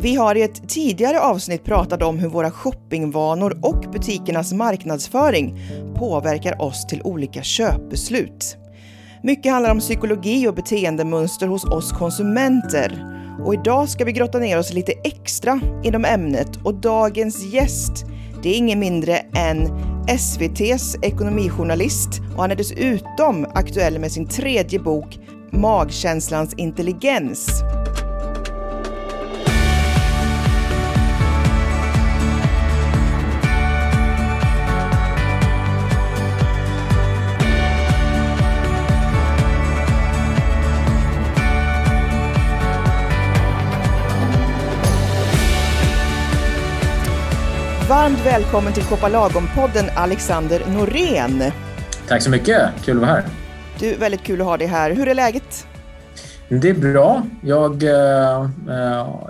Vi har i ett tidigare avsnitt pratat om hur våra shoppingvanor och butikernas marknadsföring påverkar oss till olika köpbeslut. Mycket handlar om psykologi och beteendemönster hos oss konsumenter. Och idag ska vi grotta ner oss lite extra inom ämnet och dagens gäst, det är ingen mindre än SVTs ekonomijournalist och han är dessutom aktuell med sin tredje bok Magkänslans intelligens. Varmt välkommen till Koppa Lagom-podden Alexander Norén. Tack så mycket, kul att vara här. Du, väldigt kul att ha dig här. Hur är läget? Det är bra. Jag eh,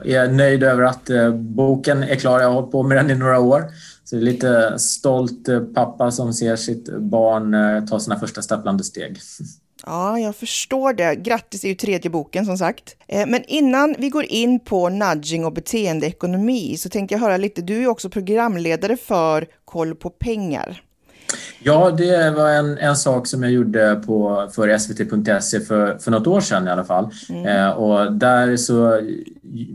är nöjd över att eh, boken är klar. Jag har hållit på med den i några år. Så det är lite stolt eh, pappa som ser sitt barn eh, ta sina första stapplande steg. Ja, jag förstår det. Grattis, är ju tredje boken som sagt. Eh, men innan vi går in på nudging och beteendeekonomi så tänkte jag höra lite, du är ju också programledare för Koll på pengar. Ja, det var en, en sak som jag gjorde på, för svt.se för, för något år sedan i alla fall. Mm. Eh, och där så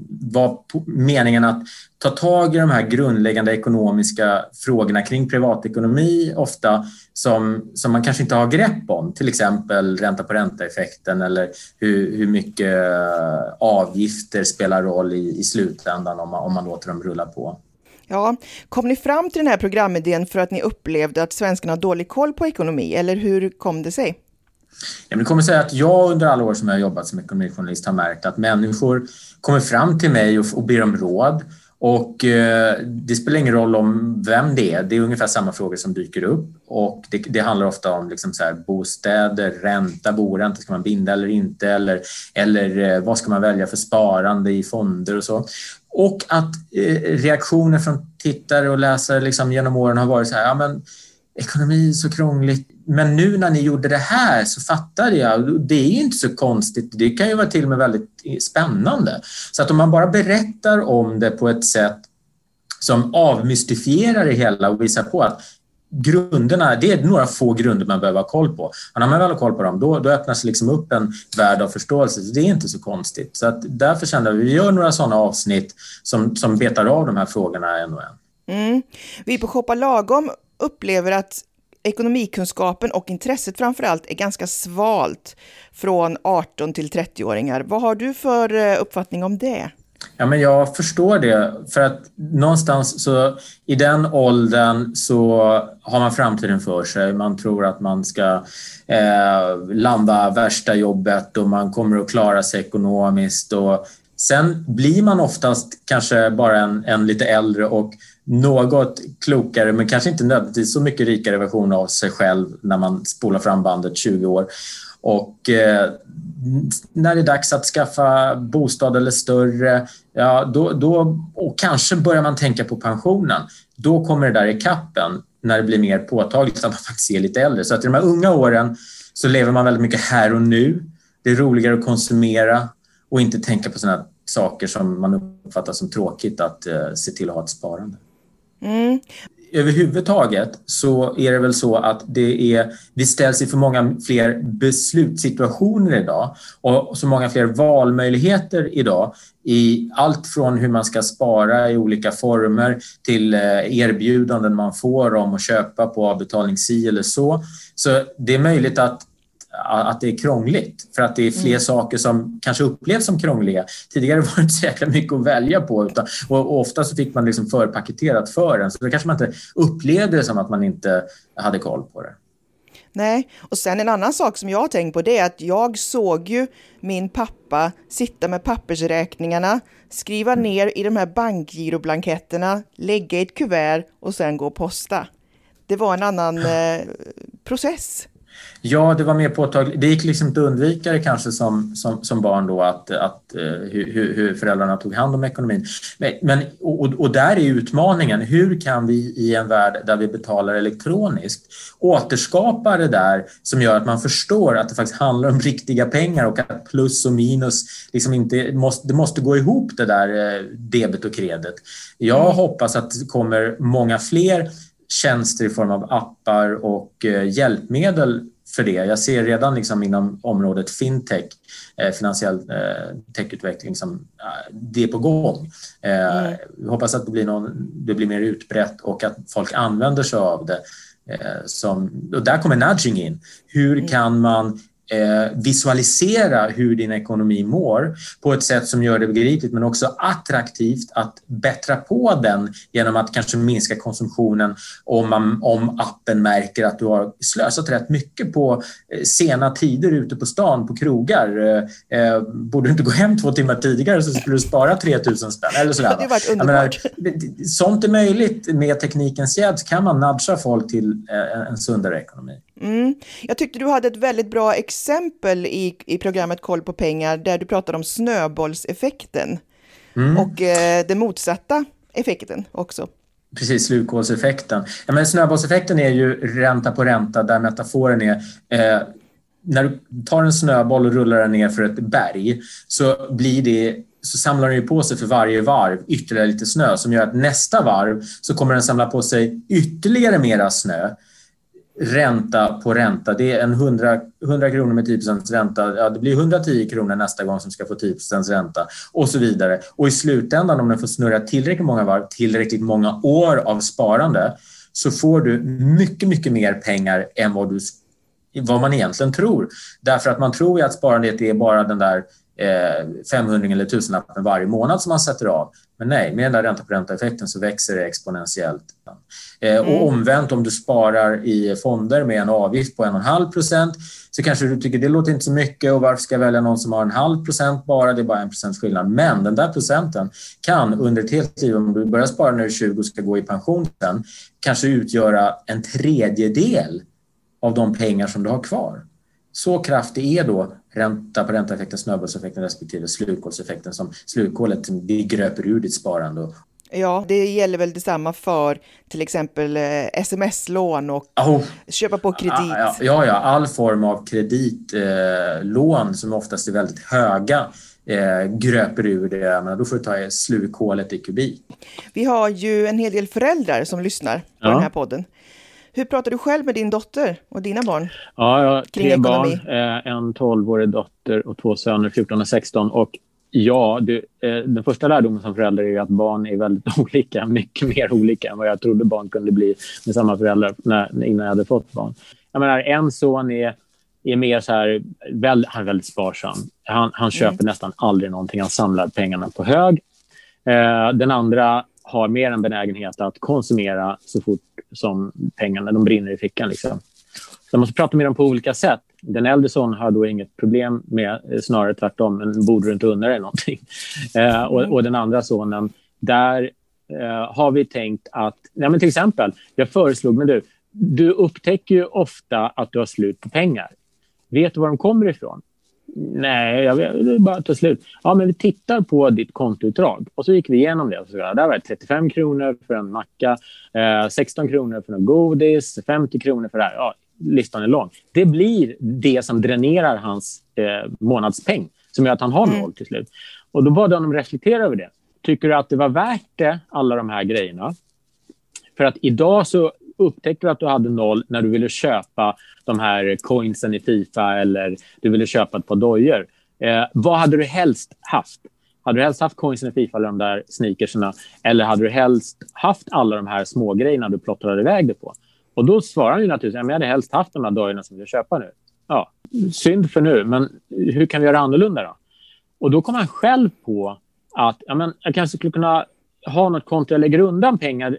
var meningen att ta tag i de här grundläggande ekonomiska frågorna kring privatekonomi ofta som, som man kanske inte har grepp om. Till exempel ränta på ränta-effekten eller hur, hur mycket avgifter spelar roll i, i slutändan om man, om man låter dem rulla på. Ja, kom ni fram till den här programidén för att ni upplevde att svenskarna har dålig koll på ekonomi, eller hur kom det sig? Jag det kommer sig att jag under alla år som jag har jobbat som ekonomijournalist har märkt att människor kommer fram till mig och, och ber om råd. Och eh, det spelar ingen roll om vem det är, det är ungefär samma frågor som dyker upp. Och det, det handlar ofta om liksom så här, bostäder, ränta, boränta, ska man binda eller inte? Eller, eller eh, vad ska man välja för sparande i fonder och så? Och att eh, reaktioner från tittare och läsare liksom genom åren har varit så här, ja men ekonomi är så krångligt, men nu när ni gjorde det här så fattade jag. Det är inte så konstigt. Det kan ju vara till och med väldigt eh, spännande. Så att om man bara berättar om det på ett sätt som avmystifierar det hela och visar på att grunderna, det är några få grunder man behöver ha koll på. Och när man väl har koll på dem, då, då öppnas liksom upp en värld av förståelse. Så det är inte så konstigt. Så att därför kände vi, vi gör några sådana avsnitt som, som betar av de här frågorna en och en. Mm. Vi på Shoppa Lagom upplever att ekonomikunskapen och intresset framför allt är ganska svalt från 18 till 30-åringar. Vad har du för eh, uppfattning om det? Ja, men jag förstår det. För att någonstans så i den åldern så har man framtiden för sig. Man tror att man ska eh, landa värsta jobbet och man kommer att klara sig ekonomiskt. Och sen blir man oftast kanske bara en, en lite äldre och något klokare men kanske inte nödvändigtvis så mycket rikare version av sig själv när man spolar fram bandet 20 år. Och eh, när det är dags att skaffa bostad eller större, ja, då, då, och kanske börjar man tänka på pensionen. Då kommer det där i kappen när det blir mer påtagligt att man faktiskt är lite äldre. Så att i de här unga åren så lever man väldigt mycket här och nu. Det är roligare att konsumera och inte tänka på sådana saker som man uppfattar som tråkigt att eh, se till att ha ett sparande. Mm. Överhuvudtaget så är det väl så att det är, vi ställs inför många fler beslutssituationer idag och så många fler valmöjligheter idag i allt från hur man ska spara i olika former till eh, erbjudanden man får om att köpa på avbetalning si eller så. Så det är möjligt att att det är krångligt för att det är fler mm. saker som kanske upplevs som krångliga. Tidigare var det inte så jäkla mycket att välja på utan, och ofta så fick man liksom förpaketerat för en så då kanske man inte upplevde det som att man inte hade koll på det. Nej, och sen en annan sak som jag har tänkt på det är att jag såg ju min pappa sitta med pappersräkningarna, skriva mm. ner i de här bankgiroblanketterna, lägga i ett kuvert och sen gå och posta. Det var en annan eh, process. Ja, det var mer påtagligt. Det gick liksom inte att undvika det kanske som, som, som barn då att, att, eh, hur, hur föräldrarna tog hand om ekonomin. Men, men och, och, där är utmaningen. Hur kan vi i en värld där vi betalar elektroniskt återskapa det där som gör att man förstår att det faktiskt handlar om riktiga pengar och att plus och minus liksom inte måste, det måste gå ihop det där eh, debet och kredit. Jag hoppas att det kommer många fler tjänster i form av appar och eh, hjälpmedel för det. Jag ser redan liksom inom området fintech, eh, finansiell eh, techutveckling, som det är på gång. Eh, mm. Hoppas att det blir, någon, det blir mer utbrett och att folk använder sig av det. Som, och där kommer nudging in. Hur mm. kan man visualisera hur din ekonomi mår på ett sätt som gör det begripligt men också attraktivt att bättra på den genom att kanske minska konsumtionen om, man, om appen märker att du har slösat rätt mycket på eh, sena tider ute på stan på krogar. Eh, eh borde du inte gå hem två timmar tidigare så skulle du spara 3000 spänn eller sådär. Det varit underbart. Menar, sånt är möjligt med teknikens hjälp kan man nudga folk till eh, en sundare ekonomi. Mm. Jag tyckte du hade ett väldigt bra exempel i, i programmet Koll på pengar där du pratade om snöbollseffekten mm. och eh, den motsatta effekten också. Precis, slukhålseffekten. Ja, men snöbollseffekten är ju ränta på ränta där metaforen är eh, när du tar en snöboll och rullar den ner för ett berg så blir det så samlar den på sig för varje varv ytterligare lite snö som gör att nästa varv så kommer den samla på sig ytterligare mera snö ränta på ränta. Det är en 100, 100 kronor med 10 ränta. Ja, det blir 110 kronor nästa gång som ska få 10 ränta och så vidare. Och i slutändan, om den får snurra tillräckligt många varv, tillräckligt många år av sparande, så får du mycket, mycket mer pengar än vad, du, vad man egentligen tror. Därför att man tror ju att sparandet är bara den där eh, 500 eller tusenlappen varje månad som man sätter av. Men nej, med den ränta på ränta-effekten så växer det exponentiellt. Eh, och mm. omvänt, om du sparar i fonder med en avgift på 1,5 procent så kanske du tycker det låter inte så mycket och varför ska jag välja någon som har en halv procent bara? Det är bara en procents skillnad. Men den där procenten kan under ett helt liv, om du börjar spara när du är 20 och ska gå i pension sen, kanske utgöra en tredjedel av de pengar som du har kvar. Så kraftig är då ränta på ränta-effekten, snöbollseffekten respektive slukhålseffekten som slukhålet det gröper ur ditt sparande. Ja, det gäller väl detsamma för till exempel eh, sms-lån och oh. köpa på kredit. Ja, ja, ja, all form av kreditlån eh, som oftast är väldigt höga eh, gröper ur det. Men då får du ta slukhålet i kubik. Vi har ju en hel del föräldrar som lyssnar på ja. den här podden. Hur pratar du själv med din dotter och dina barn? Ja, jag har tre ekonomi? barn, eh, en 12-årig dotter och två söner, 14 och 16. Och ja, det, eh, den första lärdomen som förälder är att barn är väldigt olika, mycket mer olika än vad jag trodde barn kunde bli med samma föräldrar när, innan jag hade fått barn. Jag menar, en son är, är mer så här, väl, han är väldigt sparsam. Han, han köper mm. nästan aldrig någonting, han samlar pengarna på hög. Eh, den andra har mer en benägenhet att konsumera så fort som pengarna de brinner i fickan. Liksom. Så man måste prata med dem på olika sätt. Den äldre sonen har då inget problem med, eh, snarare tvärtom, men borde du inte unna dig någonting? Eh, och, och, den andra sonen, där eh, har vi tänkt att... nej men till exempel, jag föreslog, men du, du upptäcker ju ofta att du har slut på pengar. Vet du var de kommer ifrån? Nej, jag vet, det bara ta slut. Ja, men vi tittar på ditt kontoutdrag. Och så gick vi igenom det. Så där var det 35 kronor för en macka, eh, 16 kronor för en godis, 50 kronor för det här. Ja, listan är lång. Det blir det som dränerar hans eh, månadspeng, som gör att han har mm. noll till slut. Och Då bad jag honom reflektera över det. Tycker du att det var värt det, alla de här grejerna? För att idag så upptäckte du att du hade noll när du ville köpa de här coinsen i Fifa eller du ville köpa ett par dojor. Eh, vad hade du helst haft? Hade du helst haft coinsen i Fifa eller de där sneakersarna? Eller hade du helst haft alla de här små grejerna du plottrade iväg det på? Och då svarar han ju naturligtvis att jag hade helst haft de här dojorna som jag köpa nu. Ja, synd för nu, men hur kan vi göra annorlunda då? Och då kom han själv på att ja, men jag kanske skulle kunna ha något konto jag lägger undan pengar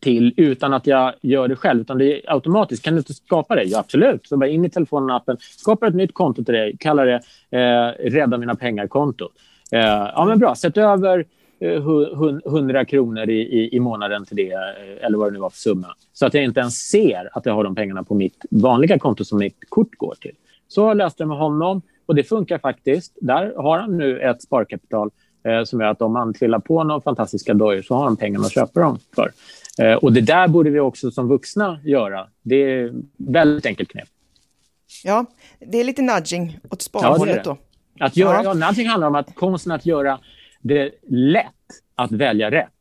till utan att jag gör det själv. Utan det är automatiskt. Kan du inte skapa det? Ja, absolut. Så bara in i telefonappen, skapar ett nytt konto till dig, kallar det eh, Rädda mina pengar-konto. Eh, ja, men bra. Sätt över eh, 100 kronor i, i, i månaden till det, eh, eller vad det nu var för summa. Så att jag inte ens ser att jag har de pengarna på mitt vanliga konto som mitt kort går till. Så löste jag med honom och det funkar faktiskt. Där har han nu ett sparkapital eh, som gör att om man trillar på några fantastiska dojor så har han pengarna att köpa dem för. Eh, och det där borde vi också som vuxna göra. Det är väldigt enkelt knep. Ja, det är lite nudging åt sparhållet ja, då. Att göra, ja. ja, nudging handlar om att konsten att göra det lätt att välja rätt.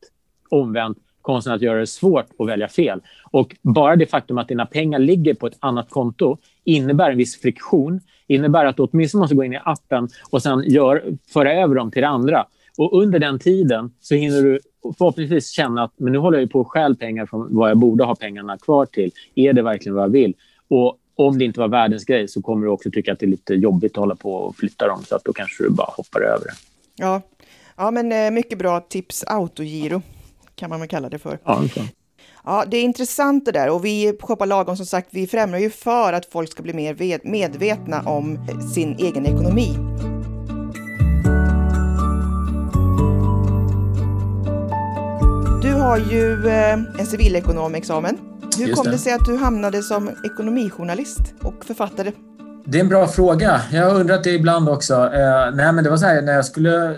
Omvänt konsten att göra det svårt att välja fel. Och bara det faktum att dina pengar ligger på ett annat konto innebär en viss friktion. Innebär att du åtminstone måste gå in i appen och sen gör, föra över dem till det andra. Och under den tiden så hinner du förhoppningsvis känna att men nu håller jag på att stjäl pengar från vad jag borde ha pengarna kvar till. Är det verkligen vad jag vill? Och om det inte var världens grej så kommer du också tycka att det är lite jobbigt att hålla på och flytta dem. Så att då kanske du bara hoppar över det. Ja, ja men eh, mycket bra tips. Autogiro kan man väl kalla det för. Ja, okay. Ja, det är intressant det där och vi på Shoppa Lagom som sagt, vi främjar ju för att folk ska bli mer medvetna om sin egen ekonomi. Har ju eh, en civilekonomexamen. Hur kom det. det sig att du hamnade som ekonomijournalist och författare? Det är en bra fråga. Jag har undrat det ibland också. Eh, nej, men det var så här när jag skulle...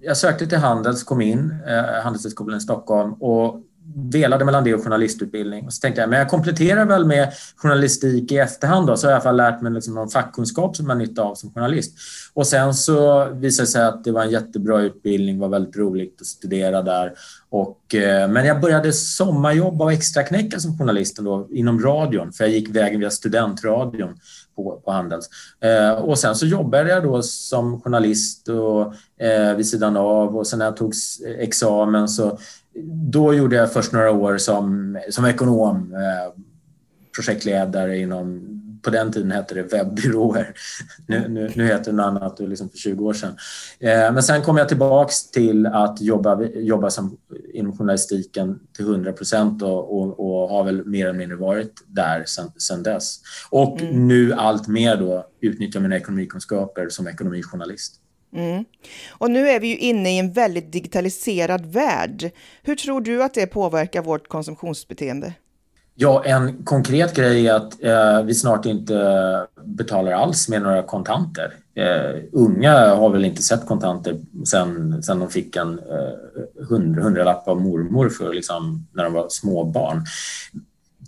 Jag sökte till Handels, kom in, eh, Handelshögskolan i Stockholm och delade mellan det och journalistutbildning. Och så tänkte jag, men jag kompletterar väl med journalistik i efterhand då, så har jag i alla fall lärt mig liksom någon fackkunskap som jag har nytta av som journalist. Och sen så visade det sig att det var en jättebra utbildning, var väldigt roligt att studera där. Och, eh, men jag började sommarjobba och extraknäcka som journalist då, inom radion, för jag gick vägen via studentradion på, på Handels. Eh, och sen så jobbade jag då som journalist och, eh, vid sidan av och sen när jag tog eh, examen så då gjorde jag först några år som, som ekonom, eh, projektledare inom, på den tiden hette det webbyråer. Nu, nu, nu heter det något annat, liksom för 20 år sedan. Eh, men sen kom jag tillbaks till att jobba, jobba som, inom journalistiken till 100 procent och, och, och, har väl mer eller mindre varit där sen, sen dess. Och mm. nu allt mer då utnyttjar mina ekonomikunskaper som ekonomijournalist. Mm. Och nu är vi ju inne i en väldigt digitaliserad värld. Hur tror du att det påverkar vårt konsumtionsbeteende? Ja, en konkret grej är att eh, vi snart inte betalar alls med några kontanter. Eh, unga har väl inte sett kontanter sen, sen de fick en eh, hundralapp av mormor för liksom, när de var småbarn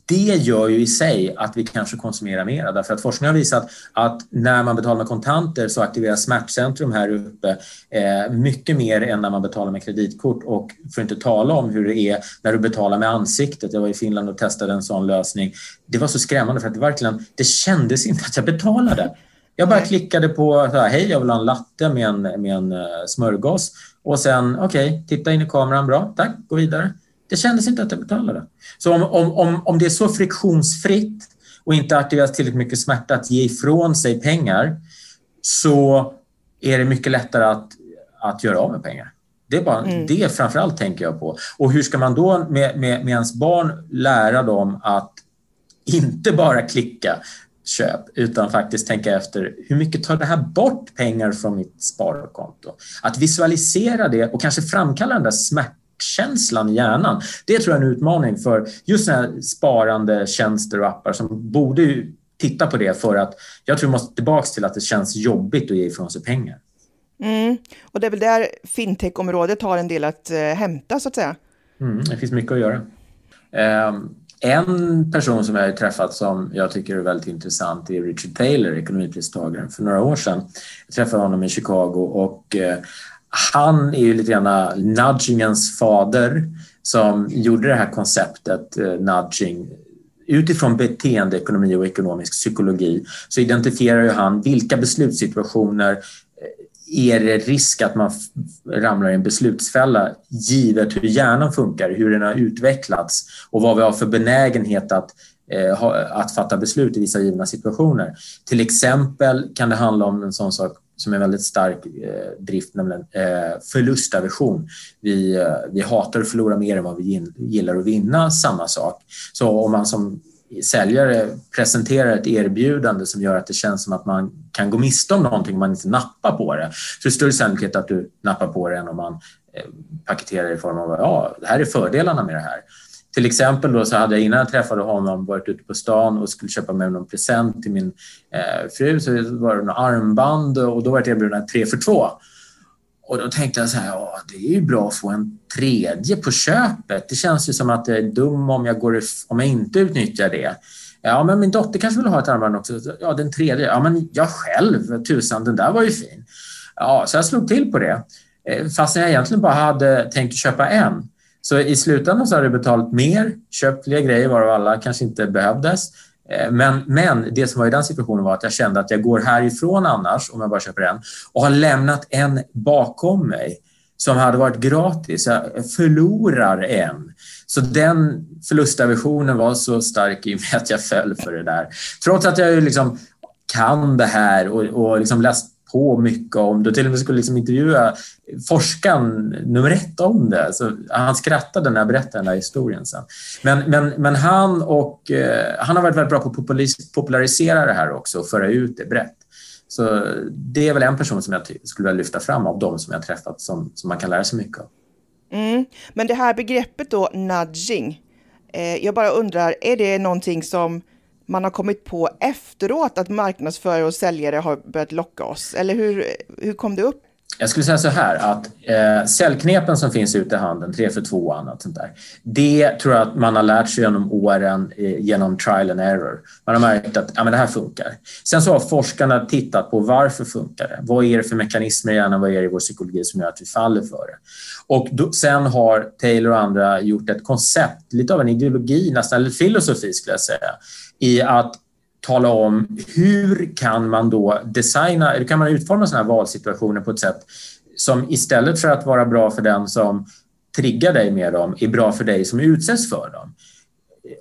det gör ju i sig att vi kanske konsumerar mera därför att forskning har visat att när man betalar med kontanter så aktiveras smärtcentrum här uppe eh, mycket mer än när man betalar med kreditkort och för att inte tala om hur det är när du betalar med ansiktet. Jag var i Finland och testade en sån lösning. Det var så skrämmande för att det verkligen, det kändes inte att jag betalade. Jag bara klickade på så här, hej jag vill ha en latte med en, med en uh, smörgås och sen okej, okay, titta in i kameran, bra, tack, gå vidare. Det kändes inte att jag betalade. Så om, om, om, om det är så friktionsfritt och inte aktiveras tillräckligt mycket smärta att ge ifrån sig pengar så är det mycket lättare att, att göra av med pengar. Det är bara, mm. det framförallt tänker jag på. Och hur ska man då med, med, med ens barn lära dem att inte bara klicka köp utan faktiskt tänka efter hur mycket tar det här bort pengar från mitt sparkonto? Att visualisera det och kanske framkalla den där smärtan smärtkänslan i hjärnan. Det tror jag är en utmaning för just sådana här sparande tjänster och appar som borde titta på det för att jag tror vi måste tillbaka till att det känns jobbigt att ge ifrån sig pengar. Mm. Och det är väl där fintech-området har en del att eh, hämta så att säga. Mm, det finns mycket att göra. Eh, en person som jag har träffat som jag tycker är väldigt intressant är Richard Taylor, ekonomipristagaren, för några år sedan. Jag träffade honom i Chicago och eh, han är ju lite grann eh, nudgingens fader som gjorde det här konceptet eh, nudging utifrån beteendeekonomi och ekonomisk psykologi så identifierar ju han vilka beslutssituationer eh, är det risk att man ramlar i en beslutsfälla givet hur hjärnan funkar, hur den har utvecklats och vad vi har för benägenhet att, eh, att fatta beslut i vissa givna situationer. Till exempel kan det handla om en sån sak som är väldigt stark eh, drift, nämligen eh, förlustaversion. Vi, eh, vi hatar att förlora mer än vad vi gillar att vinna, samma sak. Så om man som säljare presenterar ett erbjudande som gör att det känns som att man kan gå miste om någonting om man inte nappar på det, så är det större sannolikhet att du nappar på det än om man eh, paketerar i form av ja, det här är fördelarna med det här. Till exempel då så hade jag innan jag träffade honom varit ute på stan och skulle köpa med någon present till min eh, fru. Så var det några armband och då var jag erbjuden tre för två. Och då tänkte jag så här, ja, det är ju bra att få en tredje på köpet. Det känns ju som att jag är dum om jag, går, om jag inte utnyttjar det. Ja, men min dotter kanske vill ha ett armband också. Ja, den tredje. Ja, men jag själv, tusan, den där var ju fin. Ja, så jag slog till på det. Eh, Fast jag egentligen bara hade tänkt köpa en. Så i slutändan så hade jag betalat mer, köpt fler grejer varav alla kanske inte behövdes. Eh, men, men det som var i den situationen var att jag kände att jag går härifrån annars, om jag bara köper en, och har lämnat en bakom mig som hade varit gratis. Jag förlorar en. Så den förlustaversionen var så stark i och med att jag föll för det där. Trots att jag liksom kan det här och, och liksom läst på mycket om det. och Till och med skulle liksom intervjua forskaren nummer ett om det. Så han skrattade när jag berättade den där historien sen. Men, men, men han, och, eh, han har varit väldigt bra på att popularisera det här också och föra ut det brett. Så det är väl en person som jag skulle vilja lyfta fram av dem som jag träffat som, som man kan lära sig mycket av. Mm. Men det här begreppet då, nudging, eh, jag bara undrar, är det någonting som man har kommit på efteråt att marknadsförare och säljare har börjat locka oss? Eller hur, hur kom det upp? Jag skulle säga så här att eh, säljknepen som finns ute i handeln, 3 för 2 och annat sånt där. Det tror jag att man har lärt sig genom åren eh, genom trial and error. Man har märkt att ja, men det här funkar. Sen så har forskarna tittat på varför funkar det? Vad är det för mekanismer i hjärnan, vad är det i vår psykologi som gör att vi faller för det? Och då, sen har Taylor och andra gjort ett koncept, lite av en ideologi nästan, eller filosofi skulle jag säga, i att tala om hur kan man då designa, hur kan man utforma sådana här valsituationer på ett sätt som istället för att vara bra för den som triggar dig med dem är bra för dig som utsätts för dem.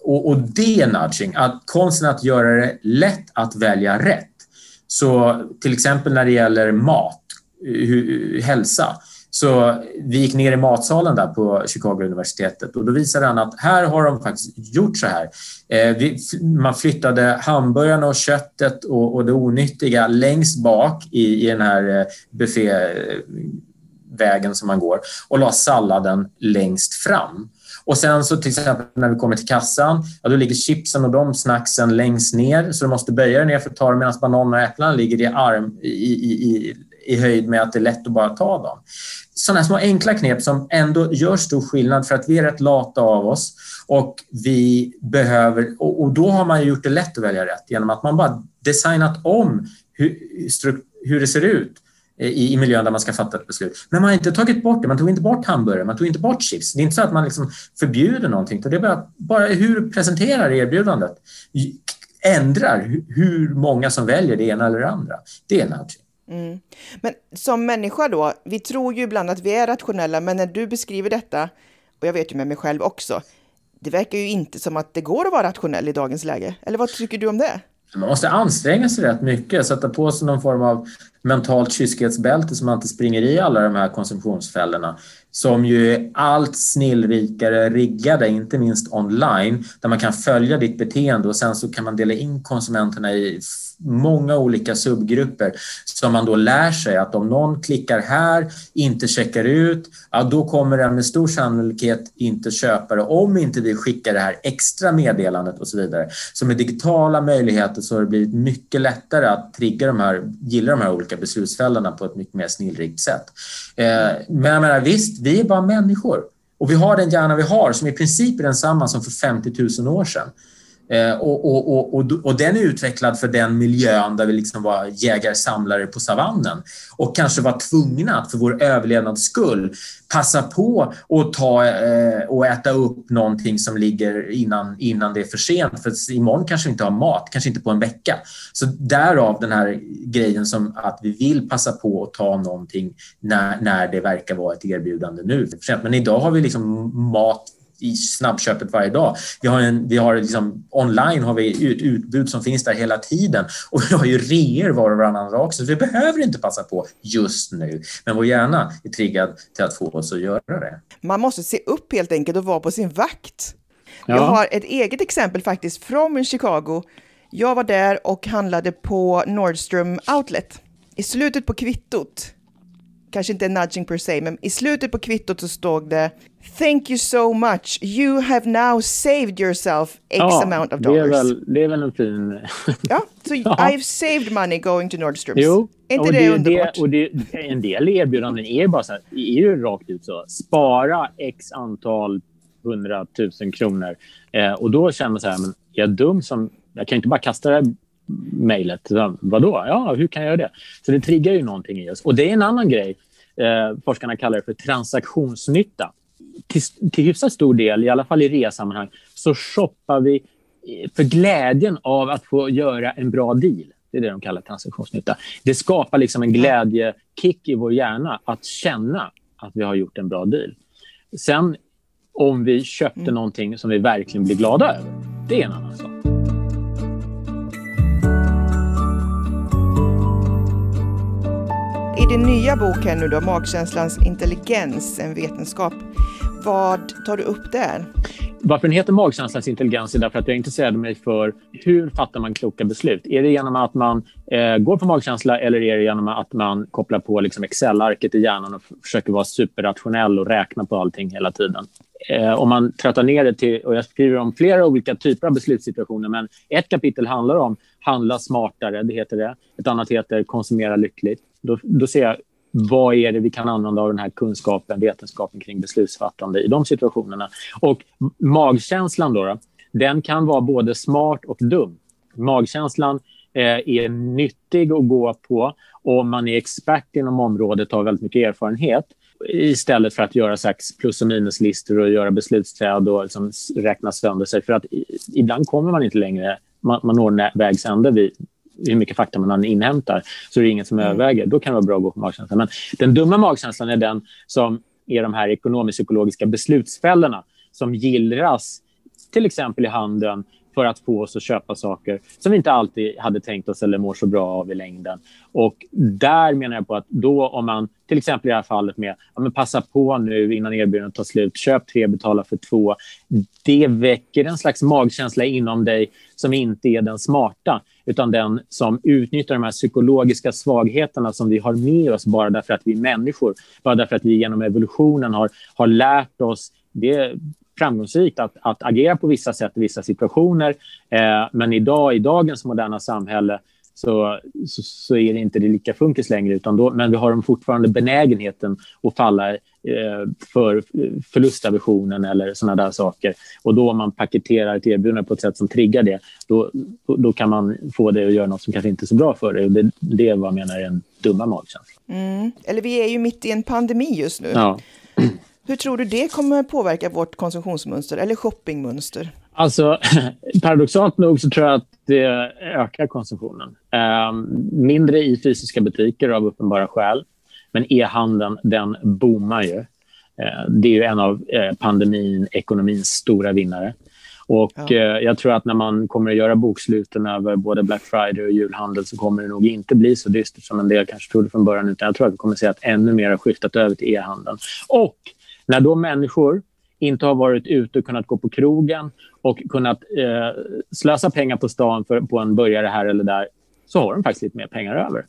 Och, och det är nudging, att konsten att göra det lätt att välja rätt. Så till exempel när det gäller mat, hälsa, så vi gick ner i matsalen där på Chicago universitetet och då visade han att här har de faktiskt gjort så här. Eh, man flyttade hamburgarna och köttet och, och det onyttiga längst bak i, i den här eh, buffévägen som man går och la salladen längst fram. Och sen så till exempel när vi kommer till kassan, ja, då ligger chipsen och de snacksen längst ner så du måste böja dig ner för att ta dem medan bananer och äpplen ligger i, arm, i, i, i, i höjd med att det är lätt att bara ta dem sådana små enkla knep som ändå gör stor skillnad för att vi är rätt lata av oss och vi behöver, och, då har man gjort det lätt att välja rätt genom att man bara designat om hur, hur det ser ut i, i miljön där man ska fatta ett beslut. Men man har inte tagit bort det. Man tog inte bort hamburgare, man tog inte bort chips. Det är inte så att man liksom förbjuder någonting. Det är bara, bara hur du presenterar erbjudandet ändrar hur många som väljer det ena eller det andra. Det är nudging. Mm. Men som människa då, vi tror ju ibland att vi är rationella, men när du beskriver detta, och jag vet ju med mig själv också, det verkar ju inte som att det går att vara rationell i dagens läge. Eller vad tycker du om det? Man måste anstränga sig rätt mycket, sätta på sig någon form av mentalt kyskhetsbälte så man inte springer i alla de här konsumtionsfällorna som ju är allt snillrikare riggade, inte minst online, där man kan följa ditt beteende och sen så kan man dela in konsumenterna i många olika subgrupper som man då lär sig att om någon klickar här, inte checkar ut, ja, då kommer den med stor sannolikhet inte köpa det om inte vi skickar det här extra meddelandet och så vidare. Så med digitala möjligheter så har det blivit mycket lättare att trigga de här, gilla de här olika beslutsfällorna på ett mycket mer snillrikt sätt. Eh, men jag menar visst, vi är bara människor och vi har den hjärna vi har som i princip är densamma som för 50 000 år sedan. Eh, och, och, och, och, den är utvecklad för den miljön där vi liksom var jägare-samlare på savannen och kanske var tvungna att för vår överlevnads skull passa på att ta eh, och äta upp någonting som ligger innan, innan det är för sent. För imorgon kanske vi inte har mat, kanske inte på en vecka. Så därav den här grejen som att vi vill passa på att ta någonting när, när det verkar vara ett erbjudande nu. Men idag har vi liksom mat i snabbköpet varje dag. Vi har, en, vi har liksom, online har vi ett utbud som finns där hela tiden och vi har ju reor var och varannan dag också, så vi behöver inte passa på just nu. Men vår hjärna är triggad till att få oss att göra det. Man måste se upp helt enkelt och vara på sin vakt. Ja. Jag har ett eget exempel faktiskt från Chicago. Jag var där och handlade på Nordstrom Outlet. I slutet på kvittot kanske inte nudging per se, men i slutet på kvittot så stod det Thank you so much. You have now saved yourself X ja, amount of dollars. Det är väl, det är väl en fin... ja, så so I've saved money going to Nordströms. Jo, är inte det, det underbart? Det, och det, en del erbjudanden är bara så här, är ju rakt ut så. Spara X antal hundratusen kronor. Eh, och då känner man så här, men är jag dum som... Jag kan inte bara kasta det här mejlet. Vadå? Ja, hur kan jag göra det? Så det triggar ju någonting i oss. Och det är en annan grej. Eh, forskarna kallar det för transaktionsnytta. Till, till hyfsat stor del, i alla fall i resammanhang, så shoppar vi eh, för glädjen av att få göra en bra deal. Det är det de kallar transaktionsnytta. Det skapar liksom en glädjekick i vår hjärna att känna att vi har gjort en bra deal. Sen om vi köpte mm. någonting som vi verkligen blir glada över, det är en annan sak. Din nya bok här nu då, Magkänslans intelligens, en vetenskap. Vad tar du upp där? Varför den heter Magkänslans intelligens är därför att jag intresserade mig för hur fattar man kloka beslut? Är det genom att man eh, går på magkänsla eller är det genom att man kopplar på liksom Excel-arket i hjärnan och försöker vara superrationell och räkna på allting hela tiden? Eh, om man tröttar ner det till, och jag skriver om flera olika typer av beslutssituationer, men ett kapitel handlar om handla smartare, det heter det. Ett annat heter konsumera lyckligt. Då, då ser jag vad är det vi kan använda av den här kunskapen, vetenskapen kring beslutsfattande i de situationerna. Och magkänslan då, då den kan vara både smart och dum. Magkänslan eh, är nyttig att gå på om man är expert inom området och har väldigt mycket erfarenhet istället för att göra slags plus och minuslistor och göra beslutsträd och liksom räkna sönder sig. För att ibland kommer man inte längre, man, man når vägs ände vid hur mycket fakta man inhämtar, så är det inget som mm. överväger. Då kan det vara bra att gå på magkänslan. Men den dumma magkänslan är den som är de här ekonomisk-psykologiska beslutsfällorna som gillras till exempel i handeln för att få oss att köpa saker som vi inte alltid hade tänkt oss eller mår så bra av i längden. Och där menar jag på att då om man, till exempel i det här fallet med ja, men passa på nu innan erbjudandet tar slut, köp tre, betala för två. Det väcker en slags magkänsla inom dig som inte är den smarta utan den som utnyttjar de här psykologiska svagheterna som vi har med oss bara därför att vi är människor. Bara därför att vi genom evolutionen har, har lärt oss det framgångsrikt att, att agera på vissa sätt i vissa situationer. Eh, men idag, i dagens moderna samhälle så, så, så, är det inte det lika funkis längre. Utan då, men vi har fortfarande benägenheten att falla eh, för förlustaversionen eller såna där saker. Och då om man paketerar ett erbjudande på ett sätt som triggar det, då, då kan man få det att göra något som kanske inte är så bra för dig. Det, det är vad jag menar är en dumma magkänsla. Mm. Eller vi är ju mitt i en pandemi just nu. Ja. Hur tror du det kommer påverka vårt konsumtionsmönster eller shoppingmönster? Alltså, paradoxalt nog så tror jag att det ökar konsumtionen. Eh, mindre i fysiska butiker av uppenbara skäl. Men e-handeln, den boomar ju. Eh, det är ju en av eh, pandemin, ekonomins stora vinnare. Och ja. eh, Jag tror att när man kommer att göra boksluten över både Black Friday och julhandel så kommer det nog inte bli så dystert som en del kanske trodde från början. Utan jag tror att vi kommer att se att ännu mer har skiftat över till e-handeln. Och när då människor inte har varit ute och kunnat gå på krogen och kunnat eh, slösa pengar på stan för, på en burgare här eller där så har de faktiskt lite mer pengar över.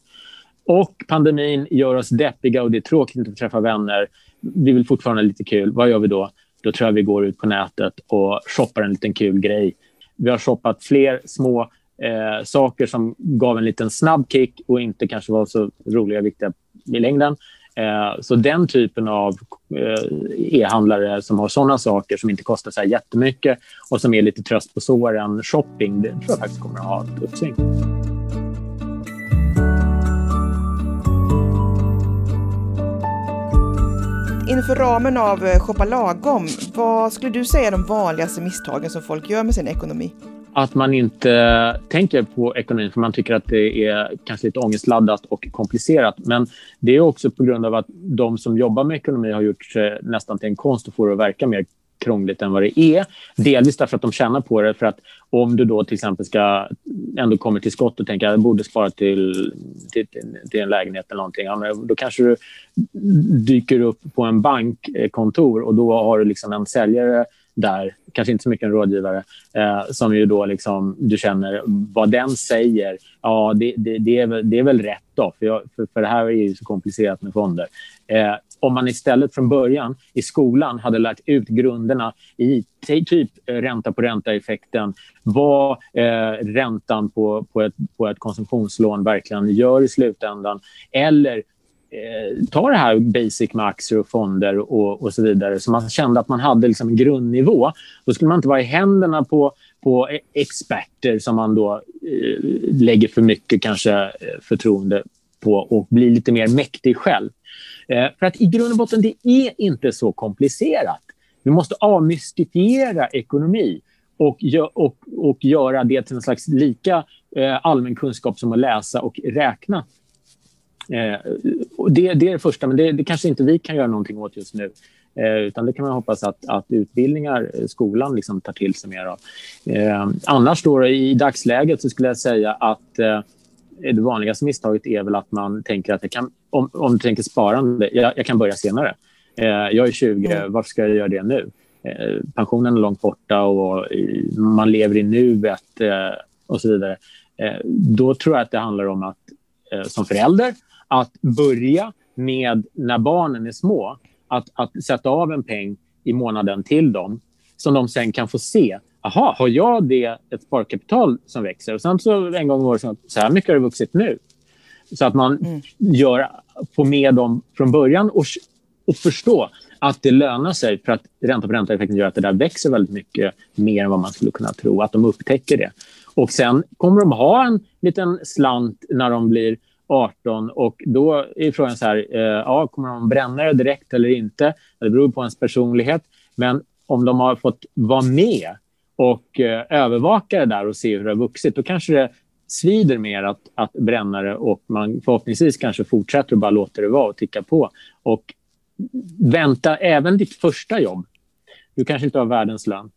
Och pandemin gör oss deppiga och det är tråkigt att inte träffa vänner. Vi vill fortfarande ha lite kul. Vad gör vi då? Då tror jag vi går ut på nätet och shoppar en liten kul grej. Vi har shoppat fler små eh, saker som gav en liten snabb kick och inte kanske var så roliga och viktiga i längden. Eh, så den typen av eh, e-handlare som har såna saker som inte kostar så här jättemycket och som är lite tröst på såren, shopping, det tror jag faktiskt kommer att ha ett uppsving. Inför ramen av eh, Shoppa lagom, vad skulle du säga är de vanligaste misstagen som folk gör med sin ekonomi? Att man inte tänker på ekonomin för man tycker att det är kanske lite ångestladdat och komplicerat. Men det är också på grund av att de som jobbar med ekonomi har gjort sig nästan till en konst att få det att verka mer krångligt än vad det är. Delvis därför att de tjänar på det. För att om du då till exempel ska ändå kommer till skott och tänker att jag borde spara till, till, till en lägenhet eller någonting. Ja, då kanske du dyker upp på en bankkontor och då har du liksom en säljare där, kanske inte så mycket en rådgivare, eh, som ju då liksom, du känner vad den säger, ja det, det, det, är, väl, det är väl rätt då, för, jag, för, för det här är ju så komplicerat med fonder. Eh, om man istället från början i skolan hade lärt ut grunderna i typ ränta på ränta-effekten, vad eh, räntan på, på, ett, på ett konsumtionslån verkligen gör i slutändan, eller Eh, ta det här basic med aktier och fonder och, och så vidare, så man kände att man hade liksom en grundnivå. Då skulle man inte vara i händerna på, på experter som man då eh, lägger för mycket kanske eh, förtroende på och bli lite mer mäktig själv. Eh, för att i grund och botten, det är inte så komplicerat. Vi måste avmystifiera ekonomi och, och, och göra det till en slags lika eh, allmän kunskap som att läsa och räkna. Eh, det, det, är det första, men det, det, kanske inte vi kan göra någonting åt just nu. Eh, utan det kan man hoppas att, att utbildningar, eh, skolan liksom tar till sig mer av. Annars då, i dagsläget så skulle jag säga att det vanligaste misstaget är väl att man tänker att kan, om, om du tänker sparande, jag, jag kan börja senare. Jag är 20, mm. varför ska jag göra det nu? Pensionen är långt borta och man lever i nuet och så vidare. Då tror jag att det handlar om att som förälder att börja med när barnen är små, att, att sätta av en peng i månaden till dem som de sen kan få se aha, har jag det ett sparkapital som växer? Och sen så en gång om året, så här mycket har det vuxit nu. Så att man mm. gör, får med dem från början och, och förstå att det lönar sig för att ränta på ränta-effekten gör att det där växer väldigt mycket mer än vad man skulle kunna tro. Att de upptäcker det. Och sen kommer de ha en liten slant när de blir 18 och då är frågan så här, eh, ja, kommer de bränna det direkt eller inte? Det beror på ens personlighet. Men om de har fått vara med och eh, övervaka det där och se hur det har vuxit, då kanske det svider mer att, att bränna det och man förhoppningsvis kanske fortsätter och bara låter det vara och ticka på. Och vänta även ditt första jobb. Du kanske inte har världens lön.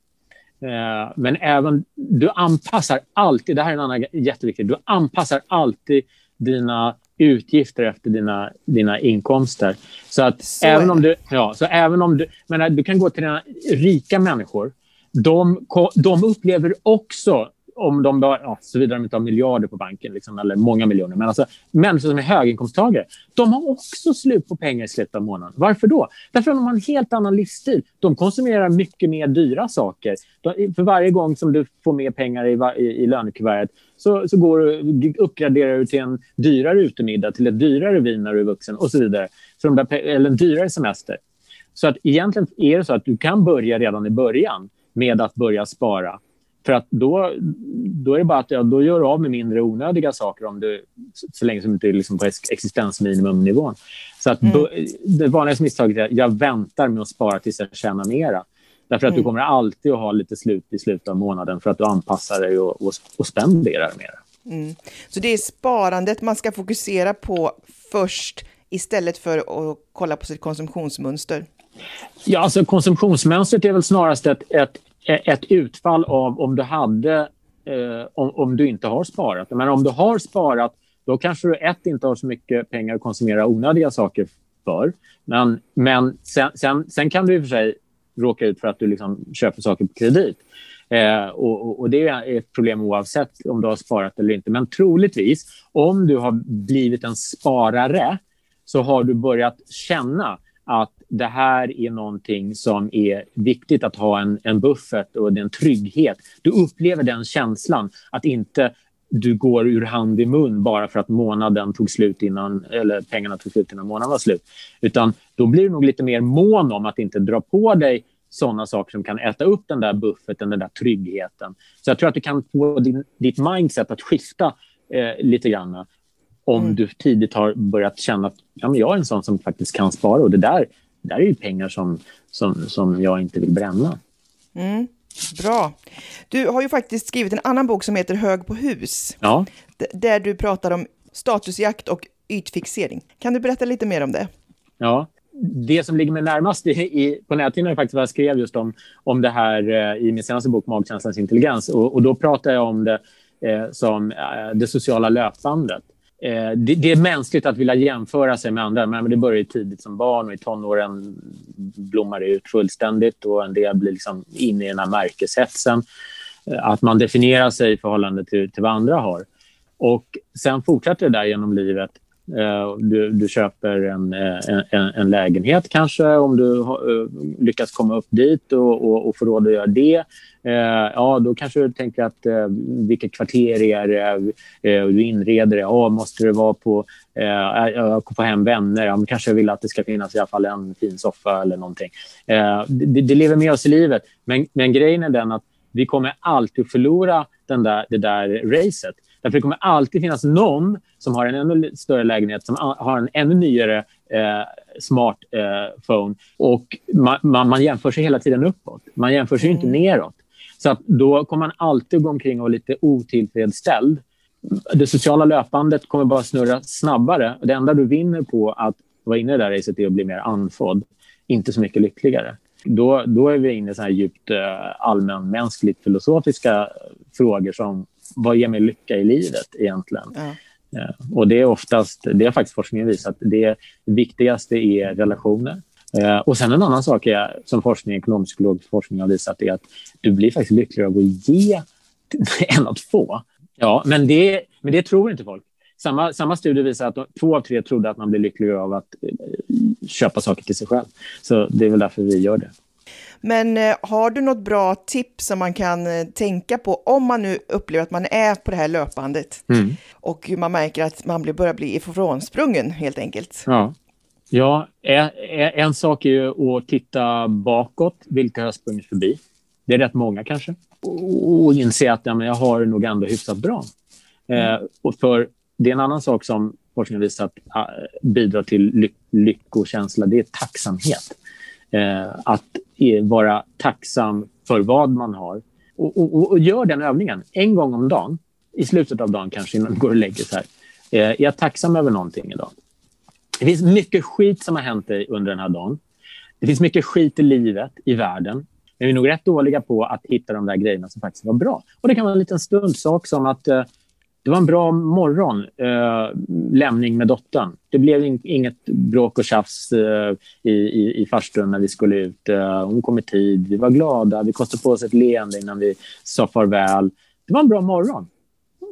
Eh, men även, du anpassar alltid, det här är en annan jätteviktig, du anpassar alltid dina utgifter efter dina, dina inkomster. Så att så även om du, ja, så även om du, men du kan gå till dina rika människor de, de upplever också om de då, ja, såvida de inte har miljarder på banken, liksom, eller många miljoner. Men alltså, människor som är höginkomsttagare, de har också slut på pengar i slutet av månaden. Varför då? Därför att de har en helt annan livsstil. De konsumerar mycket mer dyra saker. De, för varje gång som du får mer pengar i, i, i lönekuvertet så, så går du, uppgraderar du till en dyrare utemiddag, till ett dyrare vin när du är vuxen och så vidare. Så de där, eller en dyrare semester. Så att egentligen är det så att du kan börja redan i början med att börja spara. För att då, då är det bara att ja, då gör du av med mindre onödiga saker om du, så länge som du inte är liksom på existensminimumnivån. Så att mm. det vanligaste misstaget är att jag väntar med att spara tills jag tjänar mera. Därför att mm. du kommer alltid att ha lite slut i slutet av månaden för att du anpassar dig och, och, och spenderar mer. Mm. Så det är sparandet man ska fokusera på först istället för att kolla på sitt konsumtionsmönster? Ja, alltså konsumtionsmönstret är väl snarast ett, ett, ett utfall av om du hade eh, om, om, du inte har sparat. Men om du har sparat, då kanske du ett inte har så mycket pengar att konsumera onödiga saker för. Men, men sen, sen, sen kan du i och för sig råka ut för att du liksom köper saker på kredit. Eh, och, och, Det är ett problem oavsett om du har sparat eller inte. Men troligtvis, om du har blivit en sparare så har du börjat känna att det här är någonting som är viktigt att ha en, en buffert och en trygghet. Du upplever den känslan att inte du går ur hand i mun bara för att månaden tog slut innan, eller pengarna tog slut innan månaden var slut. Utan då blir du nog lite mer mån om att inte dra på dig sådana saker som kan äta upp den där bufferten, den där tryggheten. Så jag tror att du kan få din, ditt mindset att skifta eh, lite grann om mm. du tidigt har börjat känna att ja, men jag är en sån som faktiskt kan spara och det där, där är ju pengar som, som, som jag inte vill bränna. Mm. Bra. Du har ju faktiskt skrivit en annan bok som heter Hög på hus. Ja. Där du pratar om statusjakt och ytfixering. Kan du berätta lite mer om det? Ja. Det som ligger mig närmast i, i, på näthinnan är faktiskt vad jag skrev just om, om det här eh, i min senaste bok Magkänslans intelligens. Och, och då pratar jag om det eh, som eh, det sociala löpbandet. Eh, det, det, är mänskligt att vilja jämföra sig med andra, men det börjar tidigt som barn och i tonåren blommar det ut fullständigt och en del blir liksom inne i den här märkeshetsen. Eh, att man definierar sig i förhållande till, till vad andra har. Och sen fortsätter det där genom livet. Eh, du, du köper eh, en, en, en, lägenhet kanske om du eh, lyckas komma upp dit och, och, och får råd att göra det. Eh, ja, då kanske du tänker att eh, vilket kvarter är det? Eh, du inreder det. Oh, måste det vara på... Eh, jag får hem vänner. Ja, kanske vill att det ska finnas i alla fall en fin soffa eller någonting. Eh, det, det, lever med oss i livet. Men, men grejen är den att vi kommer alltid förlora den där, det där racet. Därför det kommer alltid finnas någon som har en ännu större lägenhet, som har en ännu nyare eh, smartphone. och man, man, man, jämför sig hela tiden uppåt. Man jämför sig mm. inte neråt. Så att då kommer man alltid gå omkring och vara lite otillfredsställd. Det sociala löpandet kommer bara snurra snabbare. Det enda du vinner på att vara inne i det där racet är att bli mer andfådd, inte så mycket lyckligare. Då, då är vi inne i så här djupt eh, allmänmänskligt filosofiska frågor som vad ger mig lycka i livet egentligen? Ja. Eh, och det är oftast, det har faktiskt forskningen visat, det viktigaste är relationer. Eh, och sen en annan sak är, som forskning, ekonomisk forskning har visat är att du blir faktiskt lyckligare av att ge än att få. Ja, men det, men det tror inte folk. Samma, samma studie visar att två av tre trodde att man blir lyckligare av att eh, köpa saker till sig själv. Så det är väl därför vi gör det. Men eh, har du något bra tips som man kan eh, tänka på om man nu upplever att man är på det här löpbandet mm. och man märker att man börjar bli ifrånsprungen helt enkelt? Ja. Ja, en sak är ju att titta bakåt. Vilka har jag sprungit förbi? Det är rätt många kanske. Och inse att ja, jag har nog ändå hyfsat bra. Mm. Eh, och för det är en annan sak som forskningen visat uh, bidrar till ly lyckokänsla. Det är tacksamhet. Eh, att vara tacksam för vad man har. Och, och, och, gör den övningen en gång om dagen. I slutet av dagen kanske innan du går och lägger sig. Eh, är jag tacksam över någonting idag? Det finns mycket skit som har hänt dig under den här dagen. Det finns mycket skit i livet, i världen. Men vi är nog rätt dåliga på att hitta de där grejerna som faktiskt var bra. Och Det kan vara en liten stundsak som att eh, det var en bra morgon, eh, lämning med dottern. Det blev in, inget bråk och tjafs eh, i, i, i farstun när vi skulle ut. Eh, hon kom i tid, vi var glada, vi kostade på oss ett leende innan vi sa farväl. Det var en bra morgon.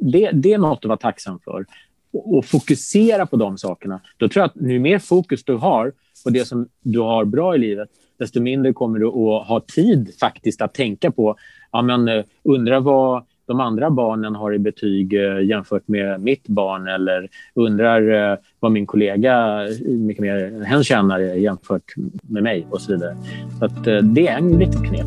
Det, det är något att vara tacksam för och, fokusera på de sakerna. Då tror jag att ju mer fokus du har på det som du har bra i livet, desto mindre kommer du att ha tid faktiskt att tänka på, ja men eh, undra vad de andra barnen har i betyg eh, jämfört med mitt barn eller undrar eh, vad min kollega, mycket mer hen tjänar jämfört med mig och så vidare. Så att, det är en litet knep.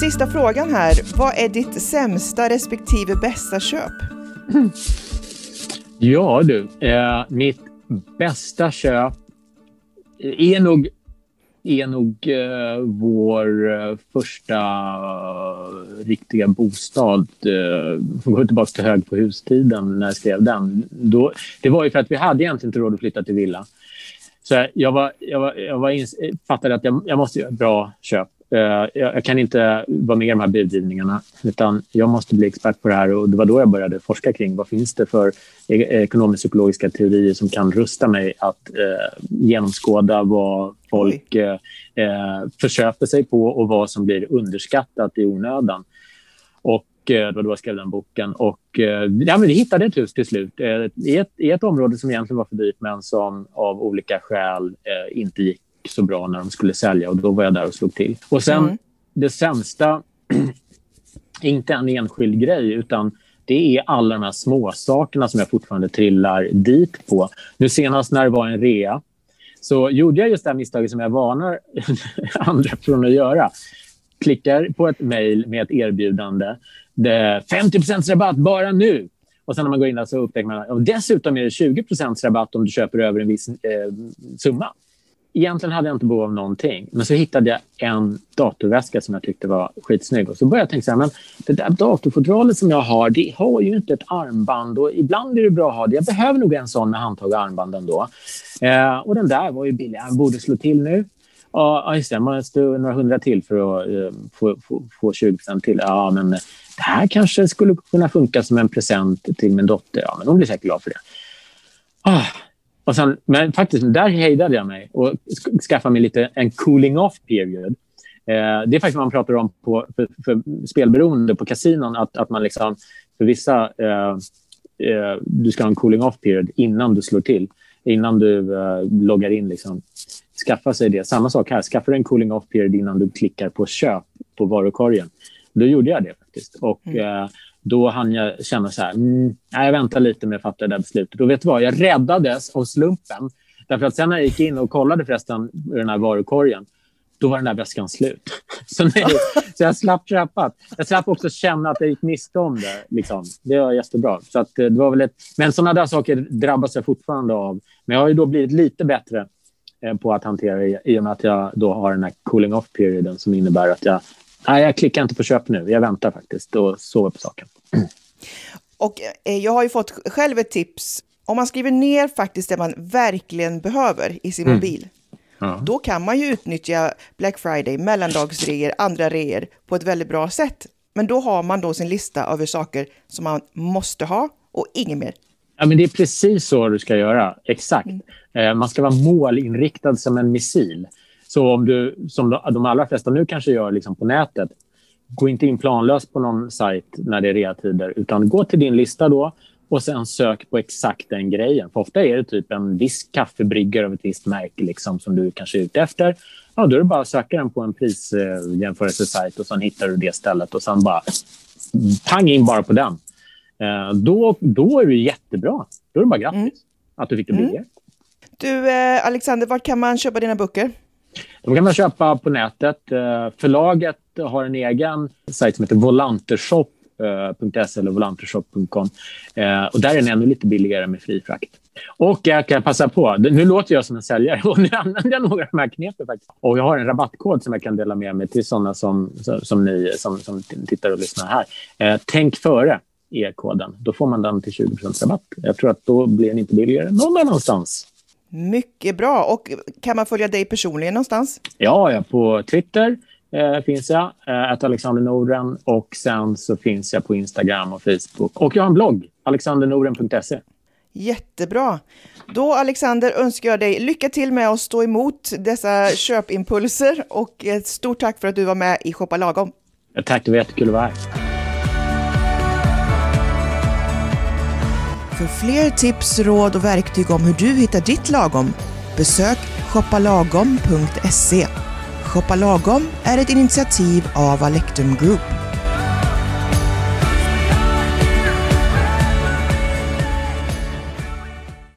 Sista frågan här. Vad är ditt sämsta respektive bästa köp? Ja du, eh, mitt bästa köp är nog, är nog eh, vår eh, första eh, riktiga bostad. Eh, går tillbaka till hög på hustiden när jag skrev den. Då, det var ju för att vi hade egentligen inte råd att flytta till villa. Så jag, var, jag, var, jag var fattade att jag, jag måste göra ett bra köp. Eh, jag kan inte vara med i de här budgivningarna utan jag måste bli expert på det här och det var då jag började forska kring vad finns det för e-, ekonomisk-psykologiska teorier som kan rusta mig att eh, genomskåda vad folk eh, eh, försöper sig på och vad som blir underskattat i onödan. Och det var då jag skrev den boken. Och, ja, men vi hittade ett hus till slut i ett, i ett område som egentligen var för dyrt men som av olika skäl inte gick så bra när de skulle sälja och då var jag där och slog till. Och sen mm. det sämsta, inte en enskild grej utan det är alla de här småsakerna som jag fortfarande trillar dit på. Nu senast när det var en rea så gjorde jag just det här misstaget som jag varnar andra från att göra. Klickar på ett mejl med ett erbjudande. Det 50% rabatt bara nu. Och sen när man går in så upptäcker man att dessutom är det 20% rabatt om du köper över en viss eh, summa egentligen hade jag inte behov av någonting. Men så hittade jag en datorväska som jag tyckte var skitsnygg. Och så började jag tänka så här, men det där datorfodralet som jag har, det har ju inte ett armband. Och ibland är det bra att ha det. Jag behöver nog en sån med handtag och armband ändå. Eh, och den där var ju billig. Jag borde slå till nu. Ja, just det. Man måste några hundra till för att eh, få, få, få 20 till. Ja, men det här kanske skulle kunna funka som en present till min dotter. Ja, men hon blir säkert glad för det. Ah. Och sen, men faktiskt, där hejdade jag mig och skaffade mig lite en cooling off period. Eh, det är faktiskt vad man pratar om på, för, för spelberoende på kasinon. Att, att man liksom, för vissa... Eh, eh, du ska ha en cooling off period innan du slår till. Innan du eh, loggar in. Liksom. Skaffa sig det. Samma sak här. Skaffa dig en cooling off period innan du klickar på köp på varukorgen. Då gjorde jag det faktiskt. Och, mm. Eh, då hann jag känna så här, mm, jag väntar lite med att fatta det där beslutet. Och vet du vad, jag räddades av slumpen. Därför att sen när jag gick in och kollade förresten i den här varukorgen, då var den där väskan slut. Så, nej, så jag slapp köpa. Jag slapp också känna att jag gick miste om det. Liksom. Det var jättebra. Så att, eh, det var väl ett... Men sådana där saker drabbas jag fortfarande av. Men jag har ju då blivit lite bättre eh, på att hantera i och med att jag då har den här cooling off perioden som innebär att jag, nej, jag klickar inte på köp nu. Jag väntar faktiskt och sover på saken. Och eh, jag har ju fått själv ett tips. Om man skriver ner faktiskt det man verkligen behöver i sin mm. mobil, Ja. Då kan man ju utnyttja Black Friday, mellandagsreor, andra reor på ett väldigt bra sätt. Men då har man då sin lista över saker som man måste ha och inget mer. Ja, men det är precis så du ska göra. Exakt. Mm. Eh, man ska vara målinriktad som en missil. Så om du, som de allra flesta nu kanske gör liksom på nätet, gå inte in planlöst på någon sajt när det är reatider, utan gå till din lista då och sen sök på exakt den grejen. För ofta är det typ en viss kaffebryggare av ett visst märke liksom, som du kanske är ute efter. Ja, då är det bara att söka den på en prisjämförelsesajt och sen hittar du det stället och sen bara pang in bara på den. Eh, då, då är det jättebra. Då är det bara grattis mm. att du fick det billigare. Mm. Du, eh, Alexander, var kan man köpa dina böcker? De kan man köpa på nätet. Eh, förlaget har en egen sajt som heter volantershop.se eh, eller volantershop.com. Eh, och där är den ännu lite billigare med fri frakt. Och jag kan passa på, nu låter jag som en säljare och nu använder jag några av de här knepen faktiskt. Och jag har en rabattkod som jag kan dela med mig till sådana som, som ni som, som tittar och lyssnar här. Eh, tänk före e-koden. Då får man den till 20% rabatt. Jag tror att då blir den inte billigare någon annanstans. Mycket bra. Och kan man följa dig personligen någonstans? Ja, jag på Twitter eh, finns jag, eh, Alexander Norden. Och sen så finns jag på Instagram och Facebook. Och jag har en blogg, alexandernoren.se. Jättebra. Då Alexander önskar jag dig lycka till med att stå emot dessa köpimpulser och ett stort tack för att du var med i Shoppa Lagom. Ja, tack, det var jättekul att vara här. För fler tips, råd och verktyg om hur du hittar ditt lagom, besök shoppalagom.se. Shoppa Lagom är ett initiativ av Alectum Group.